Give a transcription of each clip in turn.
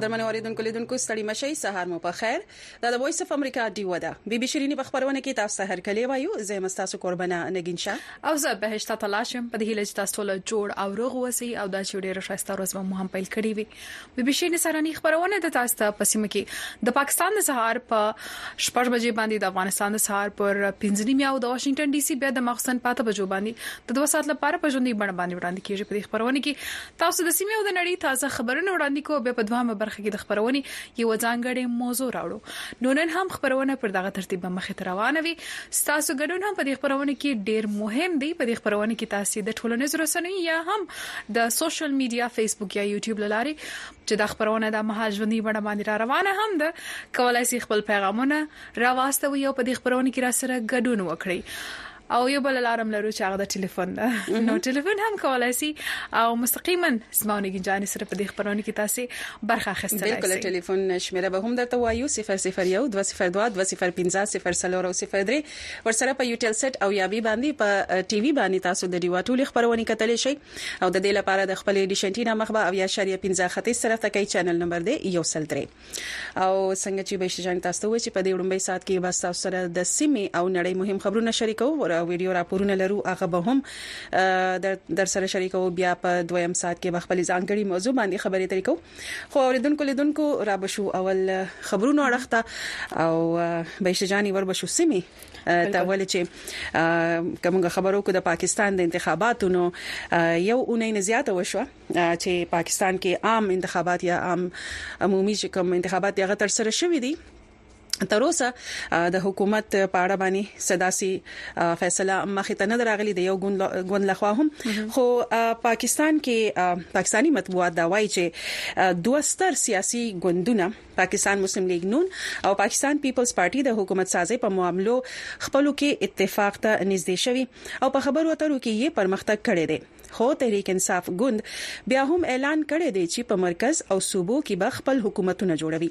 قدرمن اوریدونکو لیدونکو ستړي مشي سهار مو په خیر دا د وایس اف امریکا دی ودا بي بي شيرينې په خبرونه کې تاسو سهار کلی وایو زه مستاسو قربانه نگین شاه او زه بهشته تلاشم په دې هیله چې تاسو ټول جوړ او روغ وسی او دا چې ډیره شایسته ورځ مو هم پیل کړی وي بي بي سي نسراني خبرونه د تاسو ته په سیمه کې د پاکستان د سهار په شپږ بجې باندې د افغانستان د سهار پر 15 نیمه او د واشنگټن ډي سي بیا د مخسن پاته بجو باندې د 2 ساعت لپاره په ژوندۍ بڼه باندې وړاندې کیږي په دې خبرونه کې تاسو د سیمه او د نړۍ تازه خبرونه وړاندې کوو به په دوهمه برخه کې د خبرونې یو ځانګړې موضوع راوړو نو نن هم خبرونه پر دغه ترتیب مخې ته روانه وي تاسو ګډون هم په دې خبرونه کې ډیر مهم دی په دې خبرونه کې تاسو د ټولنیزو رسنیو یا هم د سوشل میډیا فیسبوک یا یوټیوب لاري چې دا خبرونه د مهال ژوندۍ بڼه باندې را روانه هم ده کولای شي خپل پیغامونه را واستوي او په دې خبرونه کې را سره ګډون وکړي او یو بل الارم لرو چې هغه د ټلیفون ده نو ټلیفون هم کولای شي او مستقیما زمونه ګنجان سره په دې خبرونه کې تاسو برخه اخیستل شي بالکل ټلیفون شمیره به هم درته وایو 001202205003 ورسره په یوټیلسټ او یابی باندی په ټی وی باندی تاسو د ډیوا ټولی خپرونی کتلی شی او ددی لپاره د خپلی ډیش انټینا مخ به اویا اعشاریه پنځه ختیځ طرف ته کړی چینل نمبر دی یو سل درې او څنګه چی بهشته جانی تاسو ته وویل چی په دی وړومبی ساعت کی به ستاسو سره د سیمی او نړی مهم خبرونه شریکو ویډیو راپورونه لرو هغه به هم درسره شریکو بیا په دویم ساعت کی به خپلی ځانګړی موضوع باندی خبری اتری کوو. خو اوریدونکو لیدونکو را بشو اول خبرونو اړخ ته او بهشته جاني ور بشو سیمه ته ول چې کومه خبرو کو د پاکستان د انتخاباتو نو یو اونۍ نه زیاته وشو چې پاکستان کې عام انتخابات یا عام عمومي چې کوم انتخابات هغه تر سره شوې دي تر اوسه د حکومت په اړه باندې صداسي فیصله مخه ته نه دراغلي د یو ګوند لخوا هم خو پاکستان کې پاکستانی مطبوعات دا وایي چې دوه ستر سیاسي ګوندونه پاکستان مسلم لیگ نون او پاکستان پیپلز پارټي د حکومت سازي په معاملو خپلو کې اتفاق ته نږدې شوي او په خبرو اترو کې یې پرمختګ کړی دی خو تحریک انصاف ګوند بیا هم اعلان کړی دی چې په مرکز او صوبو کې به خپل حکومتونه جوړوي.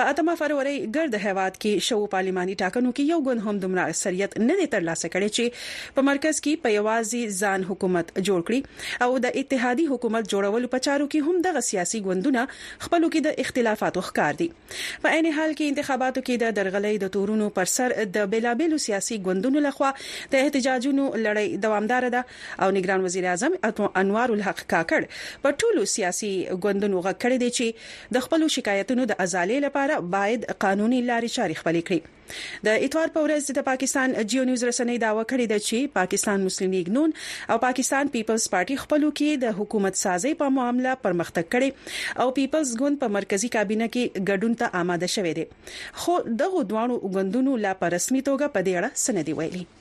په اتمه فرورۍ ګرد هیواد کې شوو پارلیماني ټاکنو کې یو ګوند هم دومره اکثریت نه دی ترلاسه کړی چې په مرکز کې په یوازې ځان حکومت جوړ کړي او د اتحادي حکومت جوړولو په چارو کې هم دغه سیاسي ګوندونه خپلو کې د اختلافاتو ښکار دي. په عین حال کې انتخاباتو کې د درغلۍ د تورونو پر سر د بېلابېلو سیاسي ګوندونو له خوا د احتجاجونو لړۍ دوامداره ده او نګران وزیر اعظم انوار الحق کاکړ په ټولو سیاسي ګوندونو غږ کړی دی چې د خپلو شکایتونو د ازالې لپاره باید قانوني لارې چارې خپلې کړي. د اتوار په ورځ د پاکستان جیو نیوز رسنۍ داوا کړې ده چې پاکستان مسلم لیګ نون او پاکستان پیپلز پارټي خپلو کې د حکومت سازۍ په معاملې پرمختګ کړي او پیپلز ګوند په مرکزی کابینه کې ګډون ته آماده شوی دی خو دغه دوه ګوندونو لا په رسمي توګه په دې اړه سندې ویلي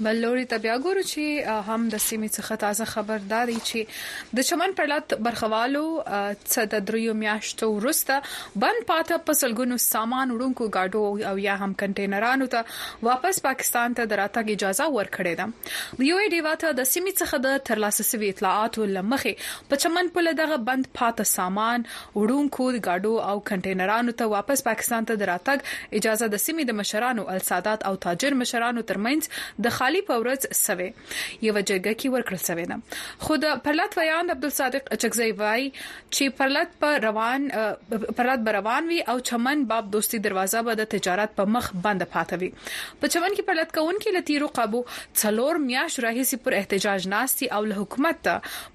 بل لوري ته بیا ګورو چې هم د سیمې څخه تازه خبر داري چې د چمن پرلت برخوالو څه د دریو میاشتو وروسته بند پاته په سلګونو سامان وړونکو گاډو او یا هم کنټینرانو ته واپس پاکستان ته د راتګ اجازه ورکړې ده د یو ای ډیوا ته د سیمې څخه د ترلاسه شوی اطلاعاتو لمخې په چمن پله دغه بند پاته سامان وړونکو ګاډو او کنټینرانو ته واپس پاکستان ته د راتګ اجازه د سیمې د مشرانو، السادات او تاجر مشرانو ترمنځ د خالي په ورځ سوې یوه جرګه کې ورکړل سوې ده، خو د پرلت ویاند عبدالصادق اچکزی وايي چې پرلت به روان وي او چمن باب دوستي دروازه به د تجارت په مخ بنده پاته وي. په چمن کې پرلت کوونکي له تیرو قبو څلور میاشتو راهیسې پر احتجاج ناست دي او له حکومت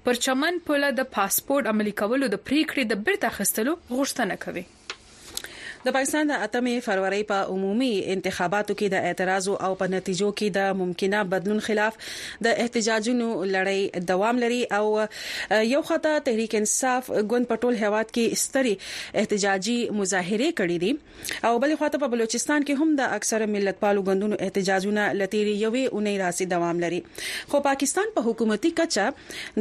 پر چمن پله د پاسپورټ عملي کولو د پرېکړې د بیرته اخیستلو غوښتنه کوي. د پاکستان د اتمې فرورۍ په عمومي انتخاباتو کې د اعتراضو او په نتیجو کې د ممکنه بدلون خلاف د احتجاجونو لړۍ دوام لري او یو خوا ته تحریک انصاف ګوند په ټول هېواد کې سترې احتجاجي مظاهرې کړې دي. او بلې خوا ته په بلوچستان کې هم د اکثره ملت پالو ګوندونو احتجاجونه له تېرې یوې اونۍ راهسې دوام لري، خو پاکستان په حکومتي کچه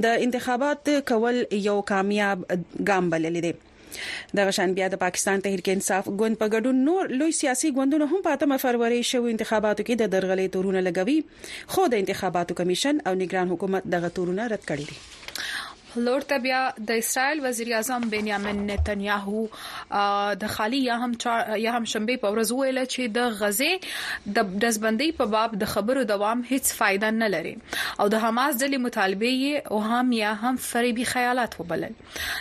د انتخابات کول یو کامیاب ګام بللی دی. دغه شان بیا د پاکستان تحریک انصاف ګوند په ګډون نور لوی سیاسي ګوندونو هم په اتمه فرورۍ شویو انتخاباتو کې د درغلۍ تورونه لګوي، خو د انتخاباتو کمېشن او نګران حکومت دغه تورونه رد کړي دي. بل لور ته بیا د اسرایل وزیراعظم بنیامین نتنیاهو د خالي یا هم یا هم شنبه په ورځ ویل چې د غزې د دزبندۍ په باب د خبرو دوام هیڅ فائدہ نه لري او د حماس ډلې مطالبه یې او هم یا هم فریبي خیالات وبلل.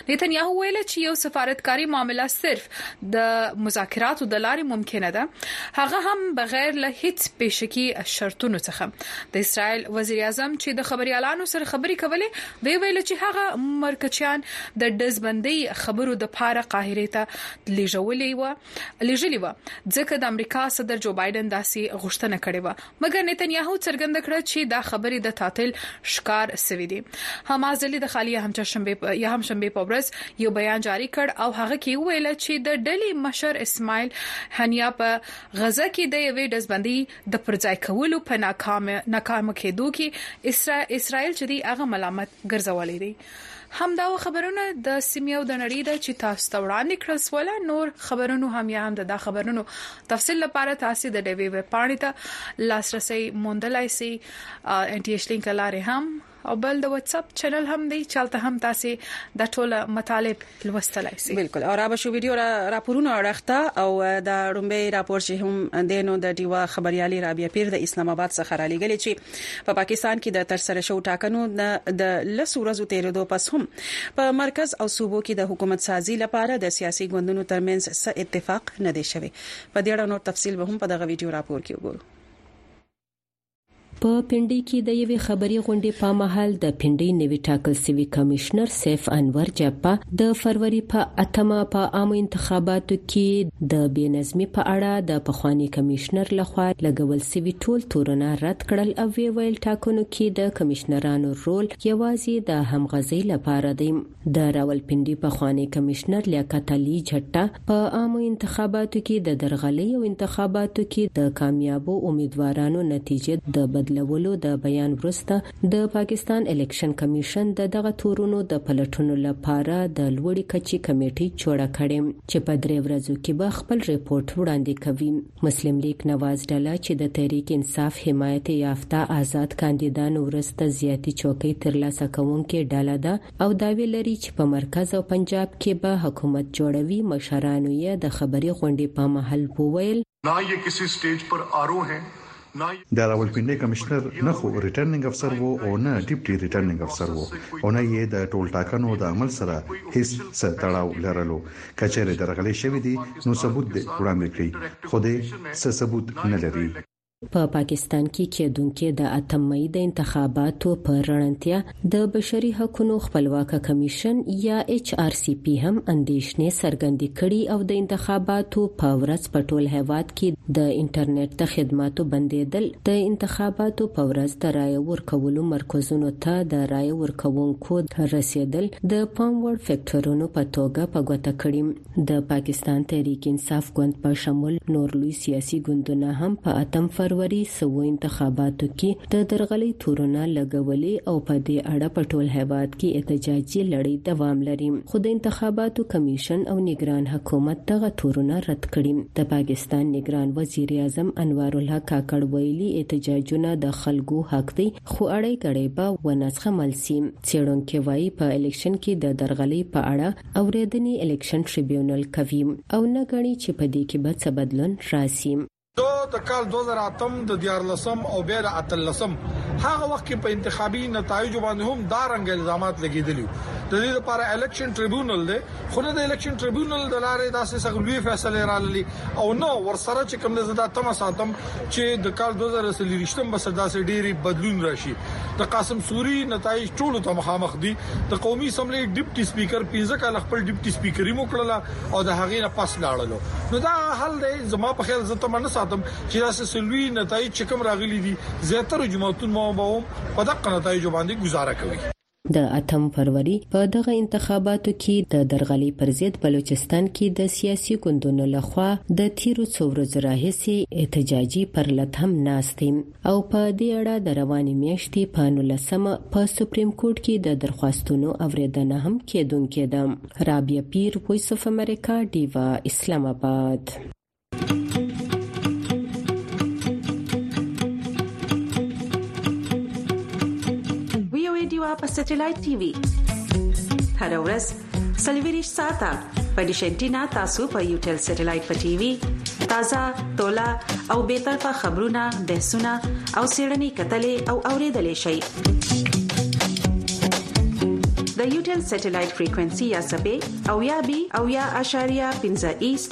نتنیاهو ویل چې یو سفارتکاري معامله صرف د مذاکراتو د لارې ممکنه ده هغه هم بغیر له هیڅ پیشکی شرطونو څخه د اسرایل وزیر اعظم چې د خبريالانو سره خبرې کولې وی ویل چې هغه مرکچیان د دزبندۍ خبرو د پاره قاهره ته لیږولې و لیږلې و ځکه د امریکا صدر جو بایدن داسې غوښتنه کړې و مګر نتنیاهو څرګنده کړه چې دا خبرې د تعطیل ښکار سوي دي. حماس ډلې د خالي یهمشنبې په ورځ یو بیان جاري کړ او هغه کې وویل چې د ډلې مشر اسماعیل هنیا په غزه کې د یوې ډزبندۍ د پرځای کولو په ناکامه کېدو کې اسراییل چې دی هغه ملامت ګرځولی دی. همدا و خبرونه د سیمې او د نړۍ ده چې تاسو ته وړاندې کړل سول نور خبرونو هم یا هم د دا خبرونو تفصیل لپاره تاسو د ډیوی ویب پاڼې ته لاسرسي موندلای شئ ان ټي ایچ لینک لارې هم او بل د واتس اپ چینل هم دی چلته هم تاسو د ټوله مطالب لوستلای شئ بالکل او را به شو ویډیو را راپورونه اړخته او دا رومبه راپور چې هم دینو د دیوا خبريالي رابیا پیر د اسلام آباد څخه را لګل چې په پاکستان کې د ترسره شوو ټاکنو نه د لس ورځو تېرېدو پس هم په مرکز او صوبو کې د حکومت سازي لپاره د سیاسي ګوندونو ترمنځ څه اتفاق نه دی شوی. په دې اړه نور تفصیل به هم په دغه ویډیو راپور کې وګورو. په پنډۍ کې د یوې خبري غونډې پامهال د پنډۍ نوي ټاکل سوي کمشنر سیف انور جبه د فروری په اتمه په عامو انتخاباتو کې د بې نظمي په اړه د پخواني کمشنر لخوا لګول سوي ټول تورونه رد کړل او وی ویل ټاکنو کې د کمشنرانو رول یوازې د همغږۍ لپاره دی د راولپنډي پخواني کمشنر لیاقت علي جټه په عامو انتخاباتو کې د درغلۍ او انتخاباتو کې د کامیابو امیدوارانو نتیجه د بدلولو د بیان وروسته د پاکستان الېکشن کمېشن د دغه تورونو د پلټنو له پاره د لوړې کچې کمېټۍ چوړه کړې چې په درې ورځو کې به خپل رپورټ وړاندې کوي. مسلم ليګ نواز ډله چې د تحريک انصاف حمايت يې يافته ازاد کانديدانو وروسته زياتي چوکۍ تر لاسه کوونکې ډله ده او دعوې لري چې په مرکز او پنجاب کې به حکومت جوړوي مشرانو يې د خبري غونډې په مهل وويل، نا یه کسی سټیج پر آرو هې د راولپنډۍ کمشنر نه خو ریټرننګ افسر وو او نه ډیپټي ریټرننګ افسر وو او نه یې د ټولټاکنو د عمل سره هیڅ څه تړاو لرلو. که چېرې درغلۍ شوې دي نو ثبوت دې وړاندې کړي خو دی څه ثبوت نه لري. په پاکستان کې کېدونکې د اتم مۍ د انتخاباتو په رڼنتیا، د بشري حقونو خپلواکه کمیشن یا ایچ آر سی پی هم اندیشنې څرګندې کړي او د انتخاباتو په ورځ په ټول هیواد کې د انټرنیټ د خدماتو بندیدل د انتخاباتو په ورځ د رای ورکولو مرکزونو ته د رای ورکونکو رسیدل د پام وړ فکټورونو په توګه په ګوته کړي د پاکستان تحریک انصاف ګوند په شمول نور لوی سیاسي ګوندونه هم په اتم فروری سوو انتخاباتو کې د درغلۍ تورونه لګولې او په دې اړه په ټول هیواد کې احتجاجي لړۍ دوام لري خو د انتخاباتو کمیشن او نگران حکومت دغه تورونه رد کړي د پاکستان نگران وزیر اعظم انوار الحق کاکړ ویلي احتجاجونه د خلکو حق دی خو اړې ګړې به ونسخه ملسي چېړونکو وایي په الیکشن کې د درغلۍ په اړه اوریدنې الیکشن ټریبیونل کوي او نه غني چې په دې کې به څه بدلون راسي. ده د کال دوه زره اتم، د دیارلسم او بیا د اتلسم هغه وخت کې په انتخابي نتایجو باندې هم دا رنګه الزامات لګیدلي وو. د دې لپاره الیکشن ټریبیونل دی خو نه د الیکشن ټریبیونل د لارې داسې څه لوی فیصلې راللي او نه ورسره چې کوم دی زه دا تمه ساتم چې د کال 2023 به صدا سي ډيري بدلون راشي د قاسم سوري نتایج ټولو ته مخامخ دي د قومي اسمبلی ډیپټي سپیکر 15 کال خپل ډیپټي سپیکري موکړه او د هغې نه پس لاړلو نو دا حل دی زما په خیال زه تمنه ساتم چې داسې سلوي نتایج چې کوم راغلي دي زیاتره جماعتونو به په دغه نتایج باندې گزاره کوي د اتم فروري په دغه انتخاباتو کې د درغلۍ پر ضد بلوچستان کې د سیاسي ګوندونو له خوا د تیرو څو ورځو راهیسې احتجاجي پرلت هم ناست دی او په دې اړه د روانې میاشتې په نولسمه په سپریم کورټ کې د درخواستونو اوریدنه هم کېدونکې ده رابعه پیر وایس اف امریکا ډیوا اسلام آباد وی وی دیوا په سټلایټ ټي وي هر ورځ سلویریش ساته په ډیشنټینا تاسو په یو ټل سټلایټ په ټي وي تازه تولا او به طرفه خبرونه بحثونه او سیړنی کتلې او اوریدلې شي د یو ټل سټلایټ فریکوئنسي یا سبې او یا بي او یا اشاریه 15 ایست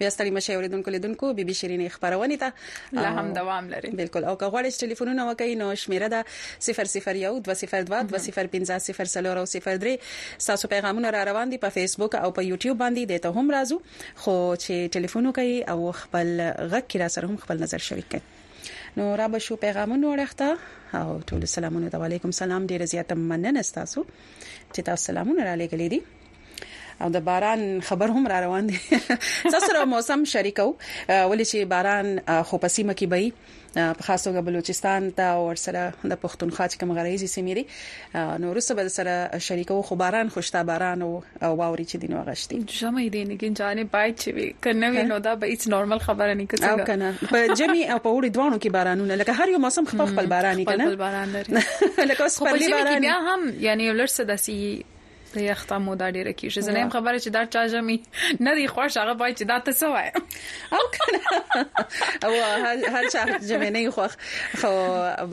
بیا ستړي مشه اوریدونکو لیدونکو بي بي شيرینې خبرونه ته لا هم دوام لري بالکل او که غواړئ ټلیفونونه وکړئ نو شمیره ده 001202205003 تاسو پیغامونه را روان دي په فیسبوک او په یوټیوب باندې د ته هم راځو خو چې ټلیفون وکړي او خپل غږ کې را سره هم خپل نظر شریک کړئ نو را به شو پیغامونه ورخته او ټول سلامونه علیکم سلام ډیر زیات مننه تاسو چې تاسو سلامونه را لګلې دي او د باران خبر هم را روان دي تاسو سره موسم شریکو ولې چې باران خو په سیمه کې بي په خاص توګه بلوچستان ته او سره د پښتونخوا چې کوم غریزي سیمې دي نو رسو به سره شریکو خو باران خوشتا باران او واوري چې دینو غشتي جمعې دي نه جانې باید چې وي کنه وي نو دا به هیڅ نورمال خبره نه کوي او کنه په جمعې او په وړي دوانو کې بارانونه لکه هر یو موسم خپل خپل باران کنه خپل باران لري لکه اوس په باران بیا هم یعنی ولر څه داسي د یخته مودا ډیره کیږي زه نه خبره چې دا چا جمعي نه دی خوښ هغه پای چې دا ته څه وای او کنه او هر چا جمعي نه خوښ خو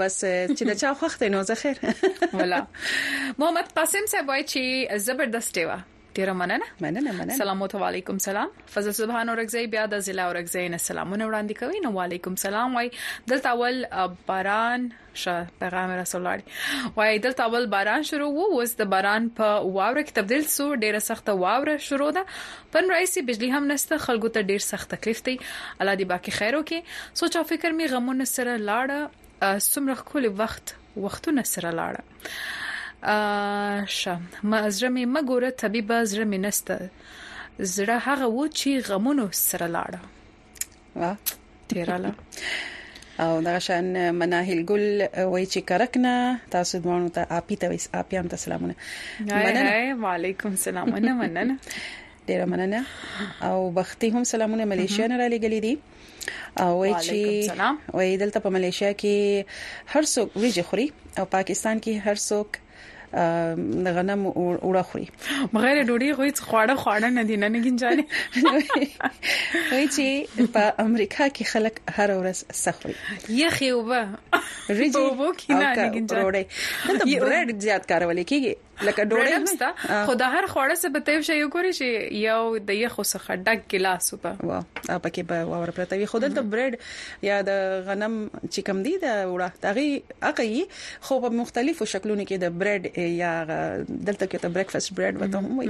بس چې دا چا خوښ دی نو زه خیر ولا محمد قاسم صاحب وای چې زبردست دی ډیره مننه مننه مننه سلام علیکم سلام فضل سبحان اورګزی بیا د ضلع اورګزی نه سلامونه وړاندې کوي نو علیکم سلام وای دلته اول باران شه پیغام رسولاړي وای دلته اول باران شروع وو اوس د باران په واوره کې تبدیل سو ډیره سخته واوره شروع ده پن رئیسي بجلی هم نشته خلکو ته ډیر سخت تکلیف دی الله دې باقی خیر وکړي سوچ او فکر می غمونه سره لاړه سمره خپل وخت وختونه سره لاړه شه ما زړه می مګوره طبيب زړه می نسته زړه هغه و چې غمونو سره لاړه وا تیراله او دا شان مناهل ګل وای چې کرکنه تاسو دوانو ته اپی ته ویس اپی هم ته سلامونه مننه وعلیکم سلام مننه مننه ډیره مننه او بختی هم سلامونه ملیشیا نه را لګلې دي او وای چې وای دلته په ملیشیا کې هر څوک ویجه خوري او پاکستان کې هر څوک غنم اوړه خوري بغیر ډوډۍ خو هیڅ خواړه خواړه نه دي نه نه گنجاني وای چې په امریکا کې خلک هر ورځ سخوري یخي وبه ریجی وبو کې نه نه گنجاني دلته بریډ زیات کارول کیږي لکه ډوډۍ همستا خو د هر خواړه څه به تیو شي یو ګوري شي یو د یخو څخه ډک ګلاس وبا وا پکې به ور پرته وي خو دلته بریډ یا د غنم چې کم دی د وړه دغه اقي خو په مختلفو شکلونو کې د برډ یا دلته کې ته بریکفاست برډ وته هم وي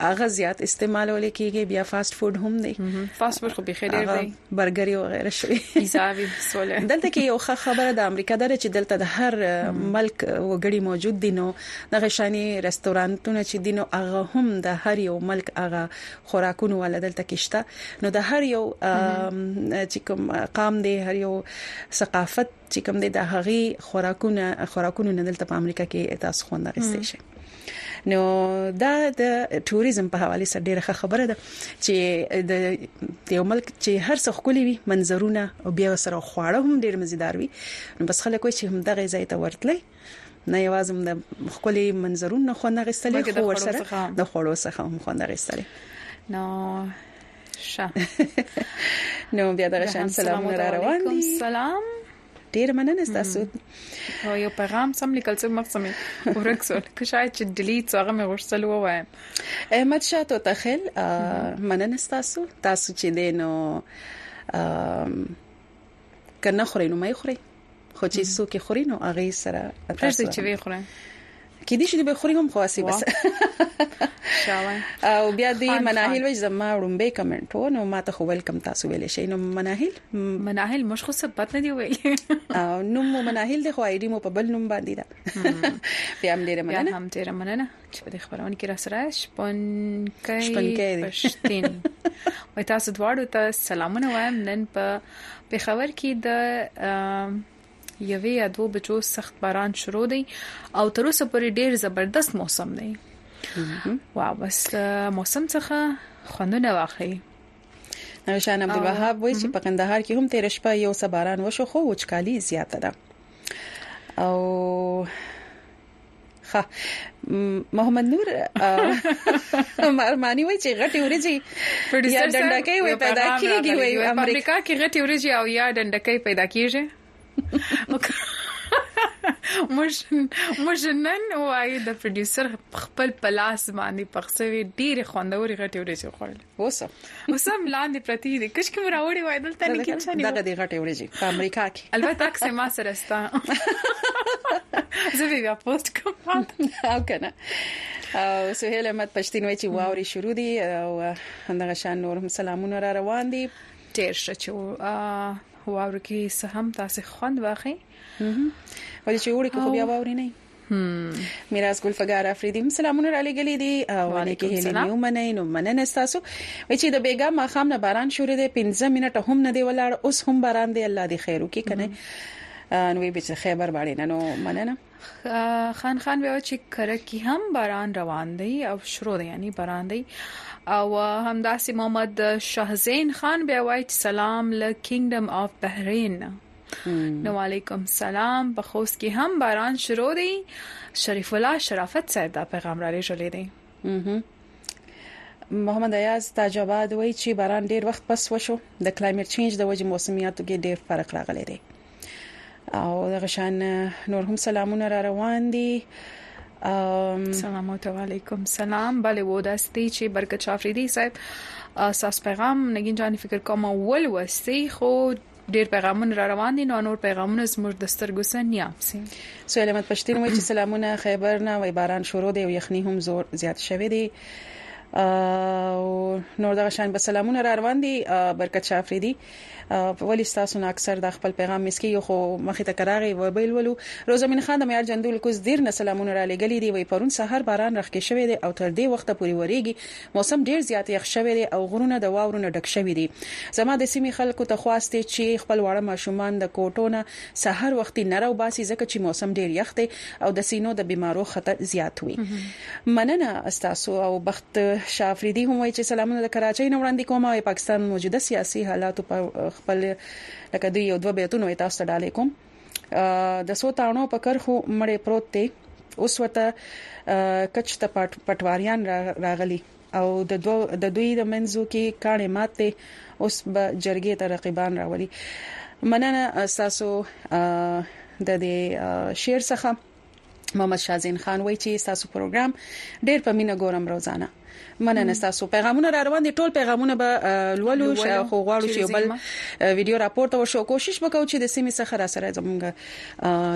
هغه زیات استعمالول کیږي بیا فاست فود هم دی فاست فود خو به خیر دی برګر او غیره شوی حسابي سوله دلته کې یو ښه خبره د امریکا دره چې دلته د هر ملک وګړي موجود دي نو دغه شانی رستورانتونه چې دینو هغه هم د هر یو ملک هغه خوراکونه ول دلته کې شته نو د هر یو چې کوم قام دی هر یو ثقافت چې کوم د هغه خوراکونه خوراکونه نه دلته په امریکا کې تاسو خوند اخیستئ شي نو دا د ټوریزم په حواله سره ډیره ښه خبره ده چې د یو ملک چې هر څه خولي وي منظرونه او بیا سره خواړه هم ډیر مزیدار وي نو بس خلک وایي چې هم دغه ځای ته ورتلې نه یوازې د خولي منظرونه خو نه غستلې خو ورسره د خوړو څخه هم خو نه غستلې نو شه نو بیا دغه شان سلام را روان دي سلام ډیر مننه تاسو او یو پیغام سم لیکل سم مخ سم ورک سول که شاید چې ډیلیټ هغه مې غوښتل وایم احمد شاه تو تخیل مننه تاسو تاسو چې دینو که نه خورئ نو مې خورئ خو چې څوک خوري نو هغه سره تاسو چې وی خورئ کې دي چې به خوري هم خاصي بس او بیا دی مناهل وای زما وړمبه کمنټ و نو ما ته خو ویلکم تاسو ویلې شي نو مناهل مناهل مش خو ثبت نه دی ویل او نو مناهل د خو ایډي مو په بل نوم باندې دا بیا هم ډیره مننه هم ډیره مننه چې په دې خبرونه کې را سره شپن کې شپن کې پښتين وای تاسو دواړو ته سلامونه وایم نن په پیښور کې د یوې یا دوه بجو سخت باران شروع دی او تر اوسه پورې ډیر زبردست موسم دی وا بس موسم څخه خوندونه واخلئ نوشان عبدالوهاب وایي چې په کندهار کې هم تیر شپه یو سباران وشو خو وچکالي زیاته ده او ښه محمد نور مرمانی وای چې غټي ورځي یا ډنډکې وای پیدا کیږي وای امریکا کې غټي ورځي او یا ډنډکې پیدا کیږي مش مشنن وای د پروډوسر خپل پلاس باندې پخسوي ډیره خوندوري غټي ورځي خوړل اوس اوس هم لاندې پرتی دي کښ کې مراوړي وای دلته نه کېږي دغه دی غټه وړي په امریکا کې البته عکس ما سره ستا زه بیا پوسټ کوم او کنه او سهیل احمد پښتین وای چې واوري شروع دي او همدغه شان نور هم سلامونه را روان دي ډیر ښه چې واوري کې سهم تاسو خوند واخی ولې چې وړي کې خو بیا واوري نه میراث ګل فګار افریدی سلامونه را لګلې دي او نیکه هلي نیو منې نو مننه تاسو و چې د بیګا ماخام نه باران شروع دی 15 منټه هم نه دی ولاړ اوس هم باران دی الله دې خیر وکړي کنه نو به چې خیبر باندې نه نو مننه خان خان ویو چې کره کې هم باران روان دی او شروع دی یعنی باران دی او همداسې محمد شاه زین خان بیا وایي سلام له کینګډم اف بحرین نو علیکم سلام په خوست کې هم باران شروع دی شریف الله شرافت صاحب دا پیغام را لېږلی دی محمد ایاز تاج آباد وایي چې باران ډیر وخت پس وشو د کلایمټ چینج د وجې موسمیاتو کې ډیر فرق راغلی دی او دغه شان نور هم سلامونه را روان دي سلام علیکم سلام بله و داستی چې برکت شافریدی صاحب ساس پیغام نگین جان فکر کوم ول وستی خو ډیر پیغامونه را روان دي نو نور پیغامونه زموږ د سترګو سره نیام سي سویل احمد پښتین وایي چې سلامونه خیبر نه وای باران شروع دی او یخنی هم زور زیات شوی دی او نور دغه شان به سلامونه را روان دي برکت شاه افریدي ولی تاسو نه اکثر د خپل پیغام مسکی خو مخه ته کراغي و بیل ولو روزمن خان د معیار جندول کوز دیر نه سلامونه را لګلې دي وي پرون سحر باران رخ کې شوې دي او تر دې وخت پورې وریږي موسم ډیر زیات یخ شوی دی او غرونه د واورو نه ډک شوي دي. زما د سیمې خلکو ته خواست دی چې خپل واړه ماشومان د کوټو نه سهار وختي نه راوباسي ځکه چې موسم ډیر یخ دی او د سینو د بیمارو خطر زیات وي. مننه ستاسو او بخت شاه افریدي هم وایي چې سلامونه له کراچۍ نه وړاندې کوم او پاکستان موجوده سیاسي حالاتو په خپل لکه دوی یو دوه بیتونه وایي تاسو ته ډالۍ کوم. د سو تاڼو په کرخو مړې پروت دی اوس ورته کچ ته پټواریان راغلي او د دوه د دوی د منځو کې کانې ماته اوس به جرګې ته رقیبان راولي مننه تاسو د دې شعر څخه محمد شاه زین خان وای چې تاسو پروګرام ډیر په مینه ګورم روزانه مننه تاسو پیغامونه را روان دي ټول پیغامونه به لولو خو غواړو چې بل ویډیو راپورته وشو کوشش وکړو چې د سیمې څخه را سره زمونږ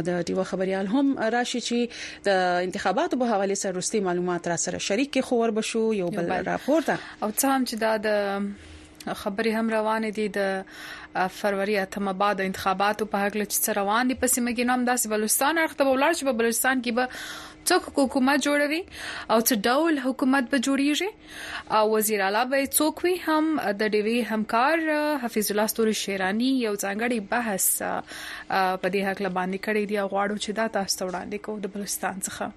د دیو خبريال هم راشي چې د انتخاباتو په حواله سره رستي معلومات را سره شریک کې خو ور بشو یو بل راپورته او څه هم چې دا د خبرې هم روانې دي د فروری اتمه بعد انتخاباتو په حق لچ سره روان دي په سیمه کې نوم داسې بلوچستان اړخ ته ولاړ چې په بلوچستان کې به څوک حکومت جوړوي او څه ډول حکومت به جوړیږي او وزیر اعلی به څوک وي هم د ډیوی همکار حفیظ الله ستوري شیرانی یو ځانګړي بحث په دې حق لباندې کړی دی غواړو چې دا تاسو وړاندې کوو د بلوچستان څخه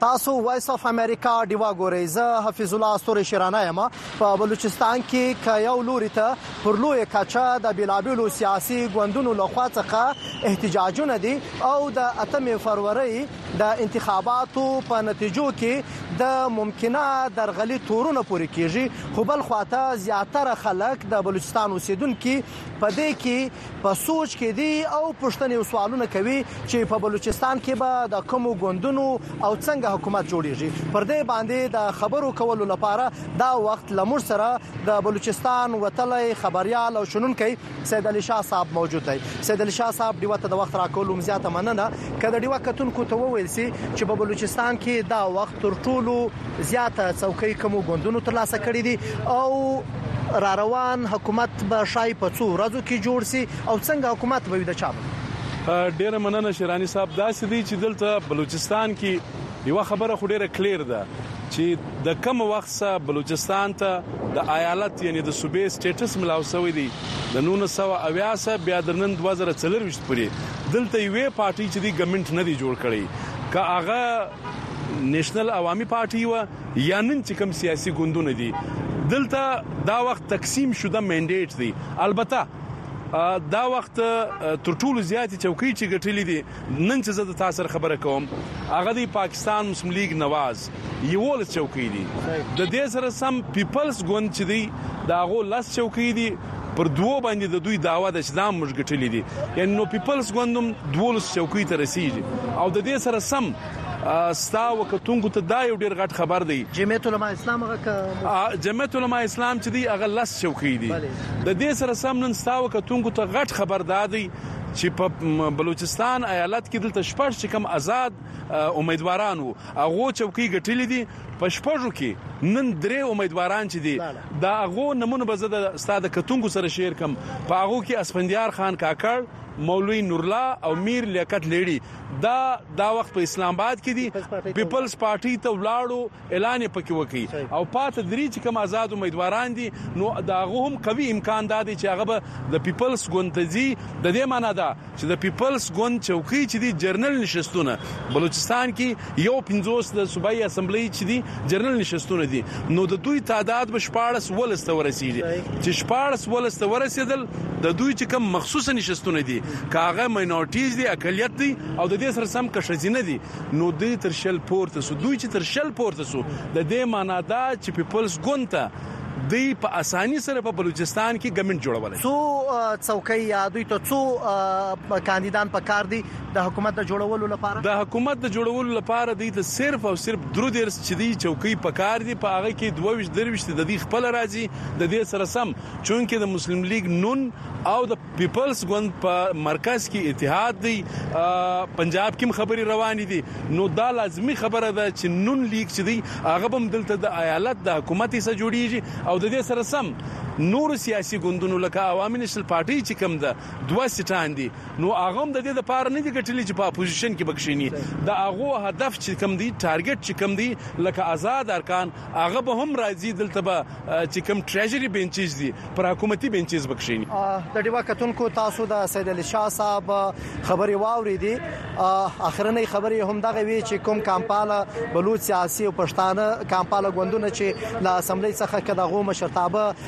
تاسو وایس اف امریکا دیوا ګورئ زه حفیظ الله استوره شیرانه یم په بلوچستان کې ک یو لوري ته پر لوی کچه د بیلابیلو سیاسي ګوندونو لخوا څخه احتجاجونه دي او د 8 فروری د انتخاباتو په نتیجو کې د ممکنه درغلي تورونه پوري کیږي خو بل خواته زیاتره خلک د بلوچستان اوسیدونکو په دې کې په سوچ کې دي او پوښتنې او سوالونه کوي چې په بلوچستان کې به د کوم ګوندونو او څنګه حکومت جوړیږي پر دې باندې د خبرو کولو لپاره دا وخت لمر سره د بلوچستان وتلی خبريال او شنونکي سید علي شاه صاحب موجود دی سید علي شاه صاحب دیوه ته د وخت راکولو مزياته مننه کله دیوه کتونکو ته وویل سي چې په بلوچستان کې دا وخت تر ټولو زیاته څوکۍ کوم ګوندونو ترلاسه کړې دي او را روان حکومت به شای په څو ورځو کې جوړ سي او څنګه حکومت به وي د چا به ډیره مننه شیرانی صاحب دا سدي چې دلته بلوچستان کې یو خبره خو ډیره کلیر ده چې د کم وخت سره بلوچستان ته د ایالت یعنی د صوبې سټیټس ملاو شوی دی د 1980 سره بیا د نن 2024 پورې دلته یوې پارټي چې دی ګمنټ نه دی جوړ کړی که هغه نېشنل عوامي پارټي و یا نن چې کوم سیاسي ګوندونه دي دلته دا وخت تقسیم شوده منډیټ دی البته دا وخت تر ټولو زیاتې چوکۍ چې ګټلې دي نن چې زه د تاسو سره خبره کوم هغه دی پاکستان مسلم لیگ نواز یول چوکۍ دي د دې سره سم پیپلز ګوند چې دی دا غو لس چوکۍ دي پر دوو باندې د دوی داوا د شدام مشګټلې دي یعنی نو پیپلز ګوندم 12 چوکۍ ته رسیدي او د دې سره سم ستا وکتونکو ته دا یو ډیر غټ خبر دی جمعیت علما اسلام هغه جمعیت علما اسلام چې دی هغه لس چوکۍ دی د دې سره سم نن ستا وکتونکو ته غټ خبر دادی چې په بلوچستان ایالت کې دلته شپږ چې کم آزاد امیدواران وو هغه چوکۍ ګټلې دي په شپږو کې نن درې امیدواران چې دي دا هغه نمونه به زه د استاد کتونکو سره شیر کم په هغه کې اسفندیار خان کاکړ مولوی نورلا او میر لیاقت لیړي دا دا وخت په اسلام آباد کې دي پیپلز پارټي ته ولاړو اعلان یې پکې وکړي او پاتې درې چې کوم آزاد امیدواران دي نو دا هم قوي امکان دا دی چې هغه به د پیپلز ګوند ته ځي د دې معنی دا چې د پیپلز ګوند چوکۍ چې دی جرنل نشستونه بلوچستان کې یو پنځوس د صوبایي اسمبلۍ چې دي جنرال نشستونه دي نو د دوی تعداد به شپاړس ولس ته ورسیږي چې شپاړس ولس ته ورسېدل د دوی چې کوم مخصوص نشستونه دي کاغه ماینورټیز دي اقلیت دي او د دې سره سم که شزینه دي نو دوی تر شل پورته سو دوی چې تر شل پورته سو د دې معنا دا چې پیپلز ګوند ته دوی په اساني سره په بلوچستان کې ګمنټ جوړولای څو څوکۍ یا دوی ته څو کاندیدان په کار دي د حکومت د جوړولو لپاره؟ د حکومت د جوړولو لپاره دوی ته صرف او صرف درو دېرش چې دي چوکۍ په کار دي، په هغه کې دوه ویشت، درویشت د دوی خپله راځي، د دې سره سم چونکې د مسلم لیګ نون او د پیپلز ګوند په مرکز کې اتحاد دی، پنجاب کې هم خبرې روانې دي، نو دا لازمي خبره ده چې نون لیګ چې دی هغه به هم دلته د ایالت د حکومت حصه جوړېږي او د دې سره سم نورو سیاسي ګوندونو لکه عوامي نېشنل پارټۍ چې کوم ده دوه سیټان دي، نو هغه هم د دې لپاره نه دي ګټلي چې په اپوزیشن کې بکښینی د هغه هدف چې کم دی ټارګټ چې کم دی لکه آزاد ارکان هغه به هم راځي دلته به چې کم ټریجری بنچز دي پر حکومتي بنچز بکښینی د دیوا کتونکو تاسو د سید علي شاه صاحب خبري واوري دي اخرنۍ خبري هم دغه وی چې کوم کمپاله بلوچ سیاسي او پښتانه کمپاله غوندونه چې لا اسمبلی څخه کداغو مشرتابه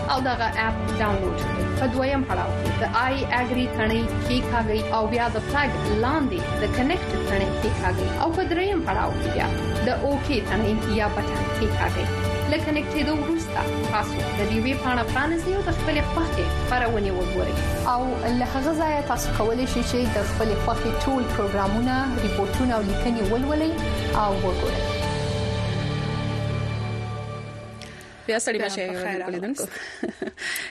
او دغه اپ ډاونلوډ کړئ په دویم پړاو کې د آی اګری تڼۍ کیکاږئ او بیا د ټګ لاندې د کنیکټ تڼۍ کیکاږئ او په دریم پړاو کې بیا د اوکی تڼۍ یا بټن کیکاږئ لکه نکټېدو وروسته تاسو د دې وی پاڼه پرانیزئ او د خپل خوښې خبرونه وګورئ او له هغه ځایه تاسو کولی شئ چې د خپل خوښې ټول پروګرامونه ریپورتونه او لیکنې ولولئ او وګورئ بیا سړی بچی ورکول دن کو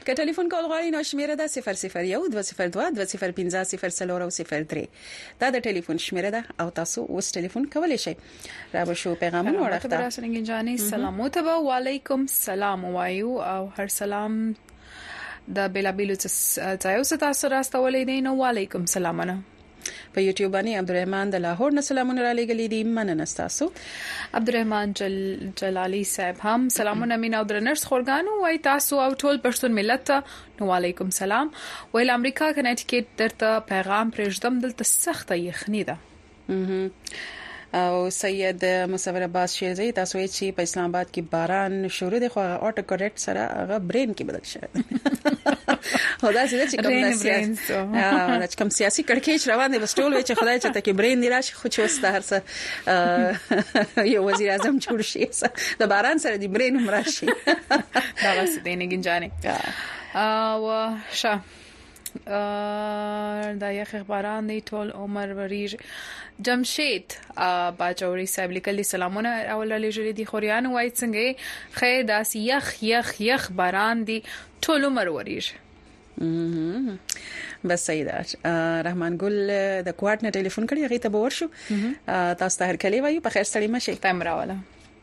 که ټلیفون کول غواړي نو شمیره ده 001 202 205 0 او 03 دا د ټلیفون شمیره ده او تاسو اوس ټلیفون کولی شئ را به شو پیغامونه ورخته دا سرنګ جاني سلام او تبا وعليكم سلام وایو او هر سلام د بلا بیلو څه ځایو څه تاسو راستولې دي نو وعليكم سلامونه په یوټیوب باندې عبدالرحمن د لاهور نه سلامونه را لېګلې دي مننه تاسو عبدالرحمن جل جلالی صاحب هم سلامونه مين او درنښت خورګانو وای تاسو او ټول پښتون ملت ته نو وعليکم سلام ویل امریکا کنیټیکټ درته پیغام پرېږدم دلته سخته یخنی ده او سید مصور عباس شیرزی تاسو یې چې په اسلام آباد کې باران شروع دی خو هغه اټو کریکټ سره هغه برین کې بدل شوی خدا سي چې کوم سیاسي چې کوم سیاسي کړکېچ روان دی بس ټول وی چې خدای چې ته کې برین دی راشي خو چې اوس د هر څه یو وزیر اعظم جوړ شي د باران سره دی برین هم راشي دا واسه دینګ جانې او شه دا یخ اخباران دی ټول عمر وریر جمشید باجوري صاحب لیکلي سلامونه او لاله جری دي خوريان وای څنګه خې داس یخ یخ یخ باران دي ټول عمر وریر بس صحیح ده رحمان ګل د کوارټ نه ټلیفون کړی هغه ته باور شو تاسو ته هر کلی وایو په خیر سړی مشه تمراواله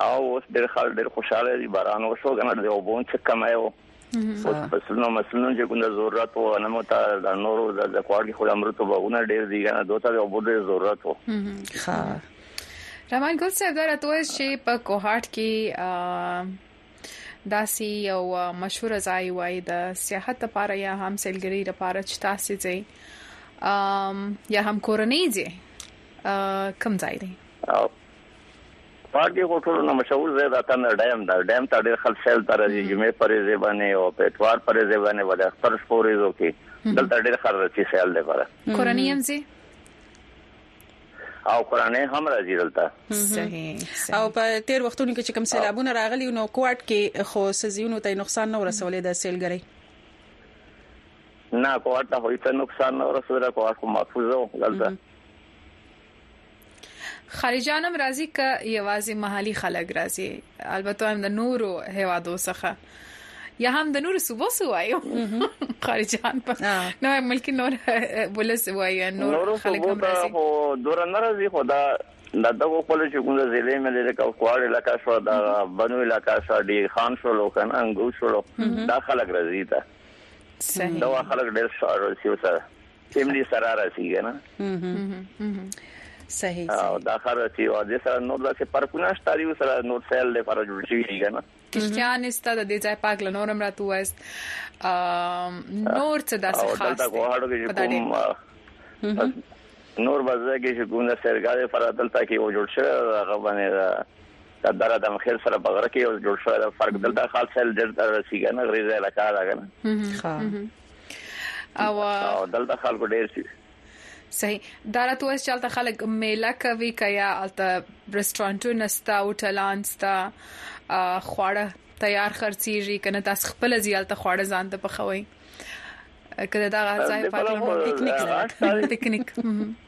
او اوس ډېر خلک ډېر خوشاله دي باران وشو کنه د اوبو څخه کمای وو اوس فصلونو مسلونو چې کوم ضرورت وو نه مو ته د نورو د زکوار کې خو د امرتو باغونه ډېر دي کنه دوته د اوبو ډېر ضرورت وو ها رحمان ګل صاحب دا راته وایي چې په کوهاټ کې داسې یو مشهور ځای وای د سیاحت لپاره یا هم سیلګری لپاره چې تاسو ځئ یا هم کورنۍ ځئ کم ځای دی پارک دی خو ټولو نه مشهور ځای د اتن ډیم ده ډیم ته ډیر خلک سیل ته راځي جمعې پر ورځې باندې او په اتوار پر ورځې باندې ولې اختر شپو ورځو کې دلته ډیر خلک راځي سیل لپاره کورنۍ هم ځي او کورنۍ هم راځي دلته صحیح او په تیر وختونو کې چې کوم سیلابونه راغلي نو کوارت کې خو سزيونو ته نقصان نه ورسولې د سیلګرۍ نه کوارت ته هیڅ نقصان نه ورسوله کوارت خو محفوظ و دلته خارجان هم راځي که یوازې محلي خلک راځي البته هم د نورو هوادو څخه یا هم د نورو صوبو سو وایو خارجان په نو ملک نور بولس وایو نور خلک هم راځي خو دور نه راځي خو دا دا دغه خپل چې کوم د ضلع ملي د کوکوار علاقې شو دا بنو علاقې شو ډیر خان شو لوکن انګو شو دا خلک راځي دا صحیح دا خلک ډیر شاړو سیو سره سیملی سره راځي کنه صحیح صحیح دا خبره چې او د سره نور داسې پرکونه شتاري سره نور سیل د پر جوړ شي کنه کښتیان است د دې ځای پاک لنورم راتو وایست نور څه داسې خاص دا غوړو کې کوم نور بازار کې چې کوم د سرګاله پر دلته کې و جوړ شوی هغه باندې دا دره د مخیر سره بغره کې جوړ شوی دا فرق دلته خاص سیل د رسیدنه غریزه علاقه راغله او دلته خلکو ډیر سي صحیح دا راته وایي چې الته خلک میله کوي کیا الته رستورانټونه ستا هوټلان ستا خواړه تیار خرڅيږي کنه تاسو خپل ځیل ته خواړه ځان ته پخوي کله دا غځای پاتې مو ټیکنیک لري ټیکنیک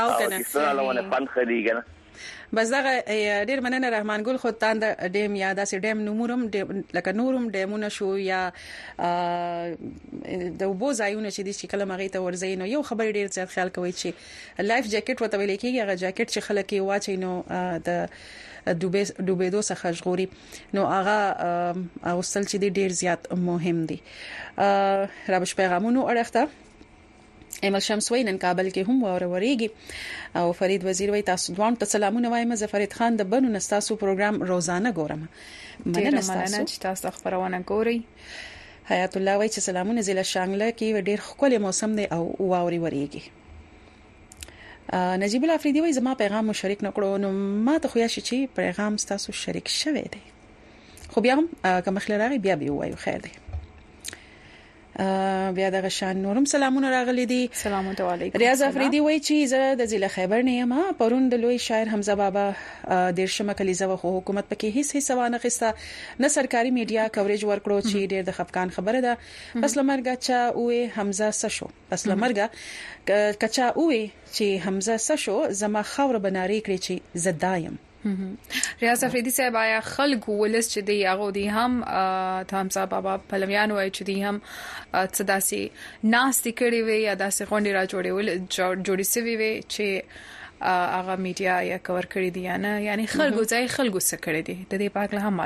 او کنه چې سره لونه پند خدي کنه بس دا ډیر مننه رحمان ګل خو تاند ډیم یا داسې ډیم نومورم لکه نورم ډیمونه شو یا د وبو ځایونه چې د شکل مغې ته ورځي نو یو خبر ډیر زیات خیال کوي چې لایف جاکټ وته ویل کېږي هغه جاکټ چې خلک یې واچي نو د دوبه دوبه دوه څخه ژغوري نو هغه اوسل چې ډیر زیات مهم دي رابش پیغامونو اړخته احمد شمس وای نن کابل کې هم واوره وریږي او فرید وزیر وای تاسو دوه ته سلامونه وایم زه فرید خان د بنو نستاسو پروګرام روزانه ګورم مننه تاسو چې تاسو خبرونه ګورئ حیات الله وای چې سلامونه ضلع شانګله کې ډیر خپل موسم دی او واوري وریږي نجیب الله افریدی وای زما پیغام مو شریک نکړو نو ما ته خو یا شي چې پیغام تاسو شریک شوه دی خو بیا هم کوم خلک راغی بیا به وایو خیر دی بیا دغه شان نورم سلامونه راغلي دي سلام علیکم ریاض افریدي وایي چې زه د ضلع خیبر نه یم پرون د لوی شاعر حمزه بابا د شمه کلیزه وخو حکومت پکې هیڅ هیڅ وانه خسته نه سرکاري میډیا کوریج ورکړو چې ډیر د خفقان خبره ده پس لمرګه چا وې حمزه سشو پس لمرګه کچا وې چې حمزه سشو زما خاور بناري کړی چې زدایم ریاض افریدي صاحب آیا خلک ولس چې دی هغه دی هم تام صاحب بابا پلویان وای چې دی هم صداسي ناس دی کړی وي یا داسې غونډې را جوړې ول جوړې سوي وي چې هغه میډیا یا کور کړی دی نه یعنی خلکو ځای خلکو سره کړی دی د دې پاک له هم